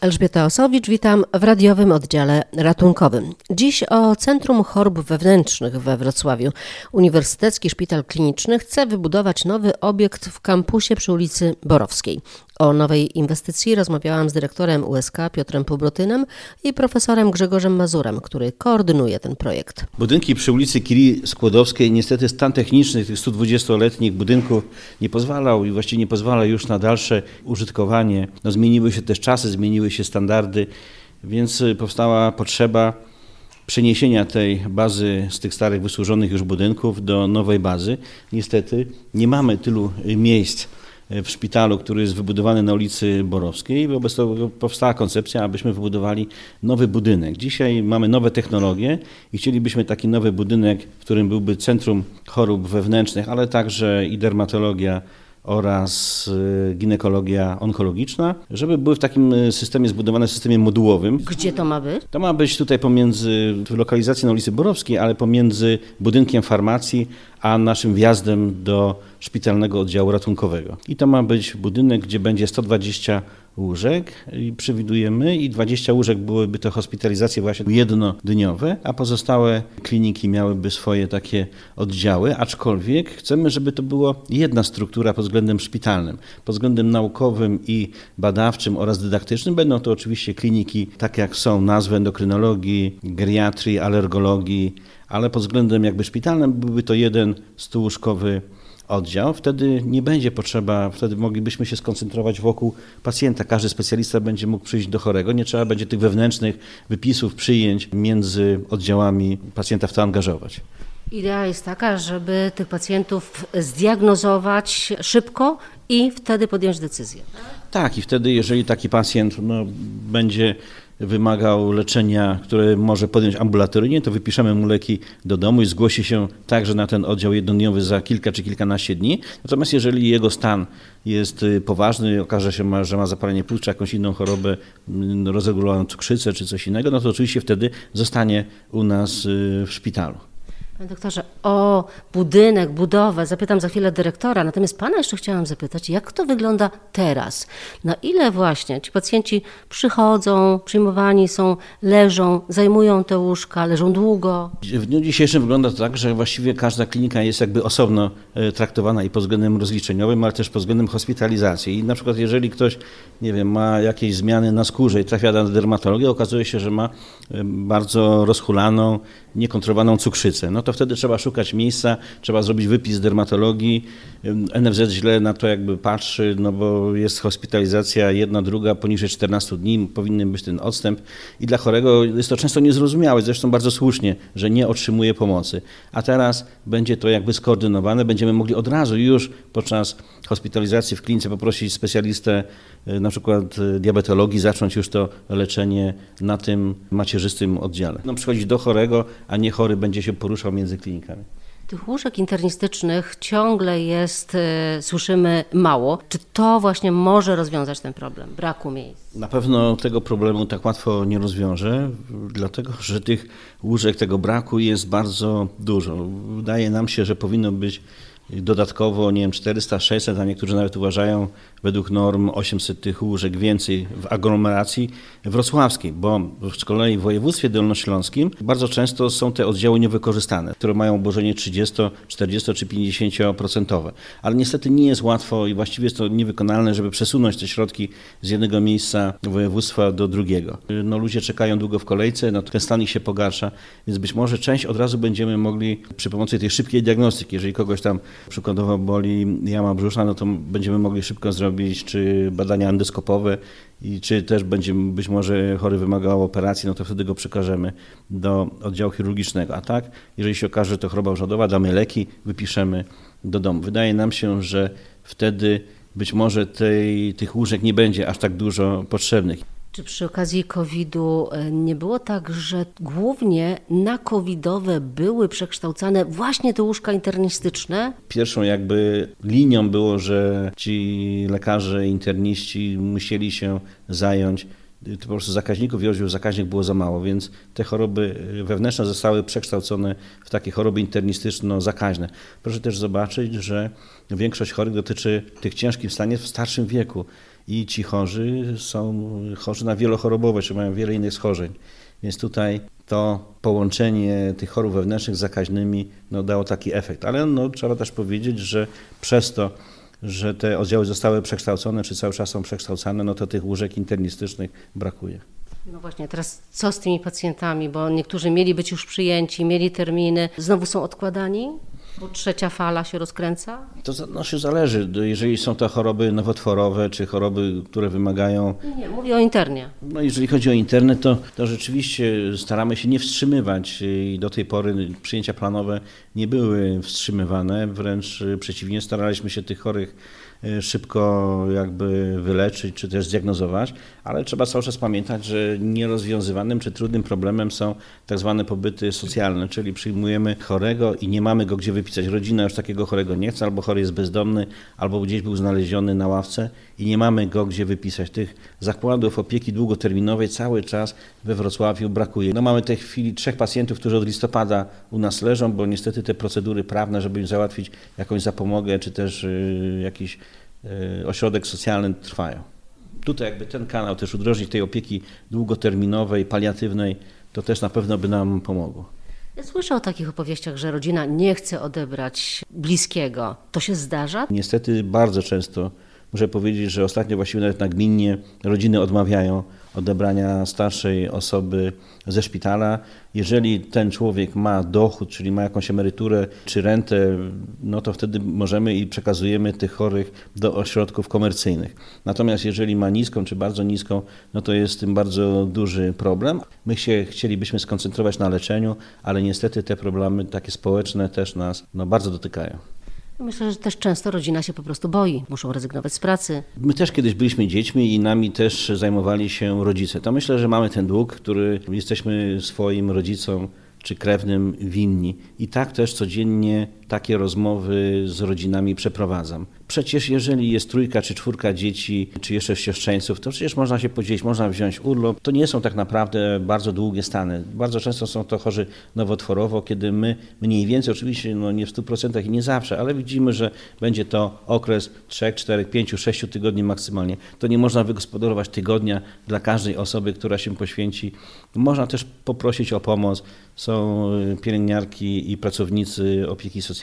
Elżbieta Osowicz, witam w radiowym oddziale ratunkowym. Dziś o Centrum Chorób Wewnętrznych we Wrocławiu. Uniwersytecki Szpital Kliniczny chce wybudować nowy obiekt w kampusie przy ulicy Borowskiej. O nowej inwestycji rozmawiałam z dyrektorem USK Piotrem Pobrotynem i profesorem Grzegorzem Mazurem, który koordynuje ten projekt. Budynki przy ulicy Kiri Skłodowskiej, niestety stan techniczny tych 120-letnich budynków nie pozwalał i właściwie nie pozwala już na dalsze użytkowanie. No, zmieniły się też czasy, zmieniły się standardy, więc powstała potrzeba przeniesienia tej bazy z tych starych, wysłużonych już budynków do nowej bazy. Niestety nie mamy tylu miejsc w szpitalu, który jest wybudowany na ulicy Borowskiej. Wobec tego powstała koncepcja, abyśmy wybudowali nowy budynek. Dzisiaj mamy nowe technologie i chcielibyśmy taki nowy budynek, w którym byłby centrum chorób wewnętrznych, ale także i dermatologia, oraz y, ginekologia onkologiczna, żeby były w takim y, systemie zbudowane systemie modułowym. Gdzie to ma być? To ma być tutaj pomiędzy, w lokalizacji na ulicy Borowskiej, ale pomiędzy budynkiem farmacji a naszym wjazdem do szpitalnego oddziału ratunkowego. I to ma być budynek, gdzie będzie 120 łóżek i przewidujemy i 20 łóżek byłyby to hospitalizacje właśnie jednodniowe, a pozostałe kliniki miałyby swoje takie oddziały, aczkolwiek chcemy, żeby to była jedna struktura pod względem szpitalnym, pod względem naukowym i badawczym oraz dydaktycznym. Będą to oczywiście kliniki, tak jak są nazwy endokrynologii, geriatrii, alergologii, ale pod względem jakby szpitalnym byłby to jeden stułóżkowy oddział, wtedy nie będzie potrzeba, wtedy moglibyśmy się skoncentrować wokół pacjenta. Każdy specjalista będzie mógł przyjść do chorego, nie trzeba będzie tych wewnętrznych wypisów, przyjęć między oddziałami pacjenta w to angażować. Idea jest taka, żeby tych pacjentów zdiagnozować szybko i wtedy podjąć decyzję. Tak, i wtedy, jeżeli taki pacjent no, będzie wymagał leczenia, które może podjąć ambulatoryjnie, to wypiszemy mu leki do domu i zgłosi się także na ten oddział jednodniowy za kilka czy kilkanaście dni. Natomiast jeżeli jego stan jest y, poważny, okaże się, że ma zapalenie płuc czy jakąś inną chorobę, mm, rozregulowaną cukrzycę czy coś innego, no to oczywiście wtedy zostanie u nas y, w szpitalu. Panie doktorze, o budynek, budowę zapytam za chwilę dyrektora, natomiast pana jeszcze chciałam zapytać, jak to wygląda teraz? Na ile właśnie ci pacjenci przychodzą, przyjmowani są, leżą, zajmują te łóżka, leżą długo? W dniu dzisiejszym wygląda to tak, że właściwie każda klinika jest jakby osobno e, traktowana i pod względem rozliczeniowym, ale też pod względem hospitalizacji. I na przykład jeżeli ktoś, nie wiem, ma jakieś zmiany na skórze i trafia na dermatologię, okazuje się, że ma e, bardzo rozhulaną, niekontrolowaną cukrzycę. No to wtedy trzeba szukać miejsca, trzeba zrobić wypis dermatologii. NFZ źle na to jakby patrzy, no bo jest hospitalizacja jedna, druga, poniżej 14 dni, powinien być ten odstęp i dla chorego jest to często niezrozumiałe, zresztą bardzo słusznie, że nie otrzymuje pomocy. A teraz będzie to jakby skoordynowane, będziemy mogli od razu już podczas hospitalizacji w klinice poprosić specjalistę e, na przykład e, diabetologii, zacząć już to leczenie na tym macierzystym oddziale. No, przychodzić do chorego, a nie chory będzie się poruszał między klinikami. Tych łóżek internistycznych ciągle jest, y, słyszymy, mało. Czy to właśnie może rozwiązać ten problem braku miejsc? Na pewno tego problemu tak łatwo nie rozwiąże, dlatego że tych łóżek, tego braku jest bardzo dużo. Wydaje nam się, że powinno być dodatkowo, nie wiem, 400, 600, a niektórzy nawet uważają według norm 800 tych łóżek więcej w aglomeracji wrocławskiej, bo z kolei w województwie dolnośląskim bardzo często są te oddziały niewykorzystane, które mają obłożenie 30, 40 czy 50%. Ale niestety nie jest łatwo i właściwie jest to niewykonalne, żeby przesunąć te środki z jednego miejsca województwa do drugiego. No, ludzie czekają długo w kolejce, no, ten stan ich się pogarsza, więc być może część od razu będziemy mogli przy pomocy tej szybkiej diagnostyki, jeżeli kogoś tam przykładowo boli jama brzuszna, no to będziemy mogli szybko zrobić czy badania endoskopowe i czy też będzie być może chory wymagał operacji, no to wtedy go przekażemy do oddziału chirurgicznego. A tak, jeżeli się okaże, że to choroba urządowa, damy leki, wypiszemy do domu. Wydaje nam się, że wtedy być może tej, tych łóżek nie będzie aż tak dużo potrzebnych. Czy przy okazji COVID-u e, nie było tak, że głównie na covidowe były przekształcane właśnie te łóżka internistyczne? Pierwszą jakby linią było, że ci lekarze interniści musieli się zająć po prostu zakaźników i oddziałów zakaźnych było za mało, więc te choroby wewnętrzne zostały przekształcone w takie choroby internistyczno-zakaźne. Proszę też zobaczyć, że większość chorych dotyczy tych ciężkich stanie w starszym wieku i ci chorzy są chorzy na wielochorobowe, czy mają wiele innych schorzeń. Więc tutaj to połączenie tych chorób wewnętrznych z zakaźnymi no, dało taki efekt. Ale no, trzeba też powiedzieć, że przez to, że te oddziały zostały przekształcone, czy cały czas są przekształcane, no to tych łóżek internistycznych brakuje. No właśnie, teraz co z tymi pacjentami, bo niektórzy mieli być już przyjęci, mieli terminy, znowu są odkładani? Bo trzecia fala się rozkręca? To znaczy zależy, jeżeli są to choroby nowotworowe, czy choroby, które wymagają... Nie, mówię o internie. No jeżeli chodzi o internet, to, to rzeczywiście staramy się nie wstrzymywać i do tej pory przyjęcia planowe nie były wstrzymywane, wręcz przeciwnie, staraliśmy się tych chorych szybko jakby wyleczyć czy też zdiagnozować, ale trzeba cały czas pamiętać, że nierozwiązywanym czy trudnym problemem są tak zwane pobyty socjalne, czyli przyjmujemy chorego i nie mamy go gdzie wypisać. Rodzina już takiego chorego nie chce, albo chory jest bezdomny, albo gdzieś był znaleziony na ławce i nie mamy go gdzie wypisać. Tych zakładów opieki długoterminowej cały czas we Wrocławiu brakuje. No mamy w tej chwili trzech pacjentów, którzy od listopada u nas leżą, bo niestety te procedury prawne, żeby im załatwić jakąś zapomogę czy też y, jakiś y, ośrodek socjalny trwają. Tutaj jakby ten kanał też udrożnić tej opieki długoterminowej, paliatywnej, to też na pewno by nam pomogło. Ja słyszę o takich opowieściach, że rodzina nie chce odebrać bliskiego. To się zdarza? Niestety bardzo często Muszę powiedzieć, że ostatnio właściwie nawet nagminnie rodziny odmawiają odebrania starszej osoby ze szpitala. Jeżeli ten człowiek ma dochód, czyli ma jakąś emeryturę czy rentę, no to wtedy możemy i przekazujemy tych chorych do ośrodków komercyjnych. Natomiast jeżeli ma niską czy bardzo niską, no to jest tym bardzo duży problem. My się chcielibyśmy skoncentrować na leczeniu, ale niestety te problemy takie społeczne też nas no, bardzo dotykają. Myślę, że też często rodzina się po prostu boi, muszą rezygnować z pracy. My też kiedyś byliśmy dziećmi i nami też zajmowali się rodzice. To myślę, że mamy ten dług, który jesteśmy swoim rodzicom czy krewnym winni. I tak też codziennie takie rozmowy z rodzinami przeprowadzam. Przecież jeżeli jest trójka czy czwórka dzieci, czy jeszcze siostrzeńców, to przecież można się podzielić, można wziąć urlop. To nie są tak naprawdę bardzo długie stany. Bardzo często są to chorzy nowotworowo, kiedy my mniej więcej, oczywiście no nie w 100% i nie zawsze, ale widzimy, że będzie to okres 3, 4, 5, 6 tygodni maksymalnie. To nie można wygospodarować tygodnia dla każdej osoby, która się poświęci. Można też poprosić o pomoc. Są pielęgniarki i pracownicy opieki socjalnej,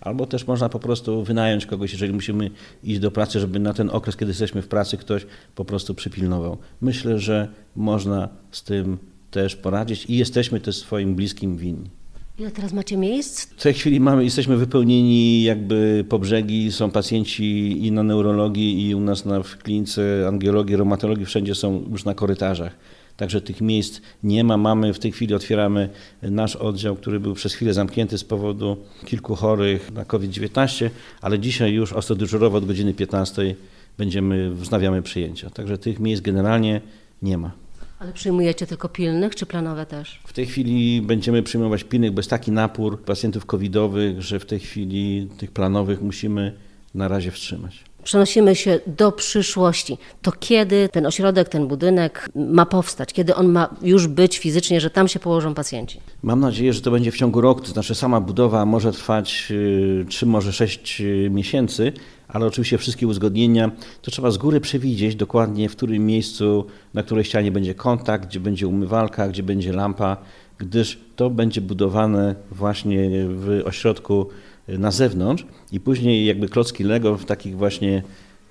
albo też można po prostu wynająć kogoś, jeżeli musimy iść do pracy, żeby na ten okres, kiedy jesteśmy w pracy, ktoś po prostu przypilnował. Myślę, że można z tym też poradzić i jesteśmy też swoim bliskim winni. Ile teraz macie miejsc? W tej chwili mamy, jesteśmy wypełnieni jakby po brzegi, są pacjenci i na neurologii i u nas na, w klinice angiologii, reumatologii, wszędzie są już na korytarzach. Także tych miejsc nie ma. Mamy w tej chwili otwieramy nasz oddział, który był przez chwilę zamknięty z powodu kilku chorych na COVID-19, ale dzisiaj już ostodyżurowo od godziny 15 będziemy, wznawiamy przyjęcia. Także tych miejsc generalnie nie ma. Ale przyjmujecie tylko pilnych, czy planowe też? W tej chwili będziemy przyjmować pilnych, bo jest taki napór pacjentów covidowych, że w tej chwili tych planowych musimy na razie wstrzymać. Przenosimy się do przyszłości. To kiedy ten ośrodek, ten budynek ma powstać? Kiedy on ma już być fizycznie, że tam się położą pacjenci? Mam nadzieję, że to będzie w ciągu roku. To znaczy sama budowa może trwać 3, y, może 6 y, miesięcy, ale oczywiście wszystkie uzgodnienia to trzeba z góry przewidzieć dokładnie, w którym miejscu, na której ścianie będzie kontakt, gdzie będzie umywalka, gdzie będzie lampa, gdyż to będzie budowane właśnie w ośrodku na zewnątrz i później jakby klocki Lego w takich właśnie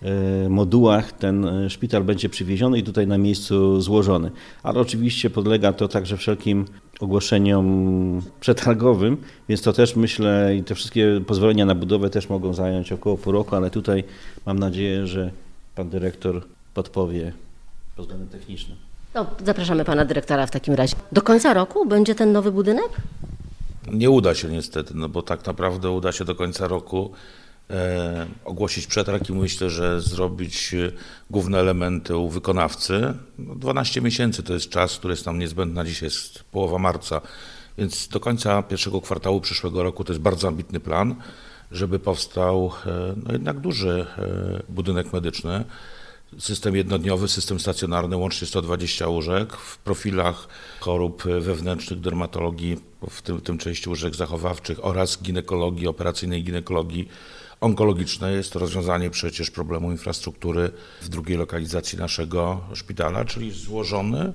e, modułach ten e, szpital będzie przywieziony i tutaj na miejscu złożony. Ale oczywiście podlega to także wszelkim ogłoszeniom przetargowym, więc to też myślę i te wszystkie pozwolenia na budowę też mogą zająć około pół roku, ale tutaj mam nadzieję, że pan dyrektor podpowie pod względem technicznym. No, zapraszamy pana dyrektora w takim razie. Do końca roku będzie ten nowy budynek? Nie uda się niestety, no bo tak naprawdę uda się do końca roku e, ogłosić przetarg i myślę, że zrobić e, główne elementy u wykonawcy. No 12 miesięcy to jest czas, który jest nam niezbędny, dzisiaj jest połowa marca, więc do końca pierwszego kwartału przyszłego roku to jest bardzo ambitny plan, żeby powstał e, no jednak duży e, budynek medyczny. System jednodniowy, system stacjonarny, łącznie 120 łóżek. W profilach chorób wewnętrznych, dermatologii, w tym, tym części łóżek zachowawczych oraz ginekologii, operacyjnej ginekologii onkologicznej. Jest to rozwiązanie przecież problemu infrastruktury w drugiej lokalizacji naszego szpitala, czyli złożony,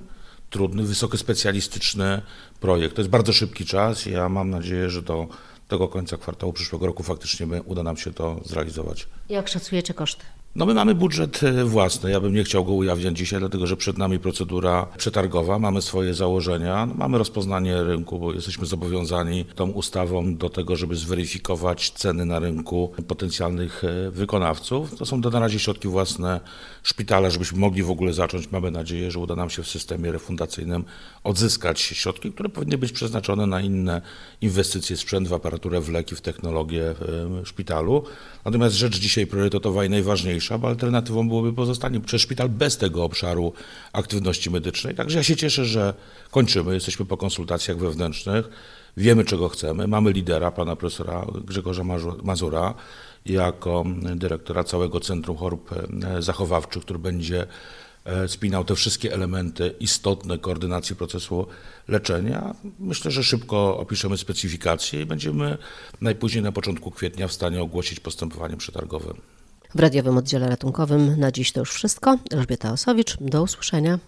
trudny, wysokospecjalistyczny projekt. To jest bardzo szybki czas i ja mam nadzieję, że do tego końca kwartału przyszłego roku faktycznie uda nam się to zrealizować. Jak szacujecie koszty? No my mamy budżet e, własny. Ja bym nie chciał go ujawniać dzisiaj, dlatego że przed nami procedura przetargowa, mamy swoje założenia, no mamy rozpoznanie rynku, bo jesteśmy zobowiązani tą ustawą do tego, żeby zweryfikować ceny na rynku potencjalnych e, wykonawców. To są to na razie środki własne szpitala, żebyśmy mogli w ogóle zacząć. Mamy nadzieję, że uda nam się w systemie refundacyjnym odzyskać środki, które powinny być przeznaczone na inne inwestycje, sprzęt, w aparaturę, w leki, w technologię w szpitalu. Natomiast rzecz dzisiaj priorytetowa i najważniejsza, bo alternatywą byłoby pozostanie przez szpital bez tego obszaru aktywności medycznej. Także ja się cieszę, że kończymy, jesteśmy po konsultacjach wewnętrznych, wiemy czego chcemy, mamy lidera, pana profesora Grzegorza Mazura, jako dyrektora całego Centrum Chorób e, Zachowawczych, który będzie e, spinał te wszystkie elementy istotne koordynacji procesu leczenia. Myślę, że szybko opiszemy specyfikację i będziemy najpóźniej na początku kwietnia w stanie ogłosić postępowanie przetargowe. W radiowym oddziale ratunkowym na dziś to już wszystko. Elżbieta Osowicz, do usłyszenia.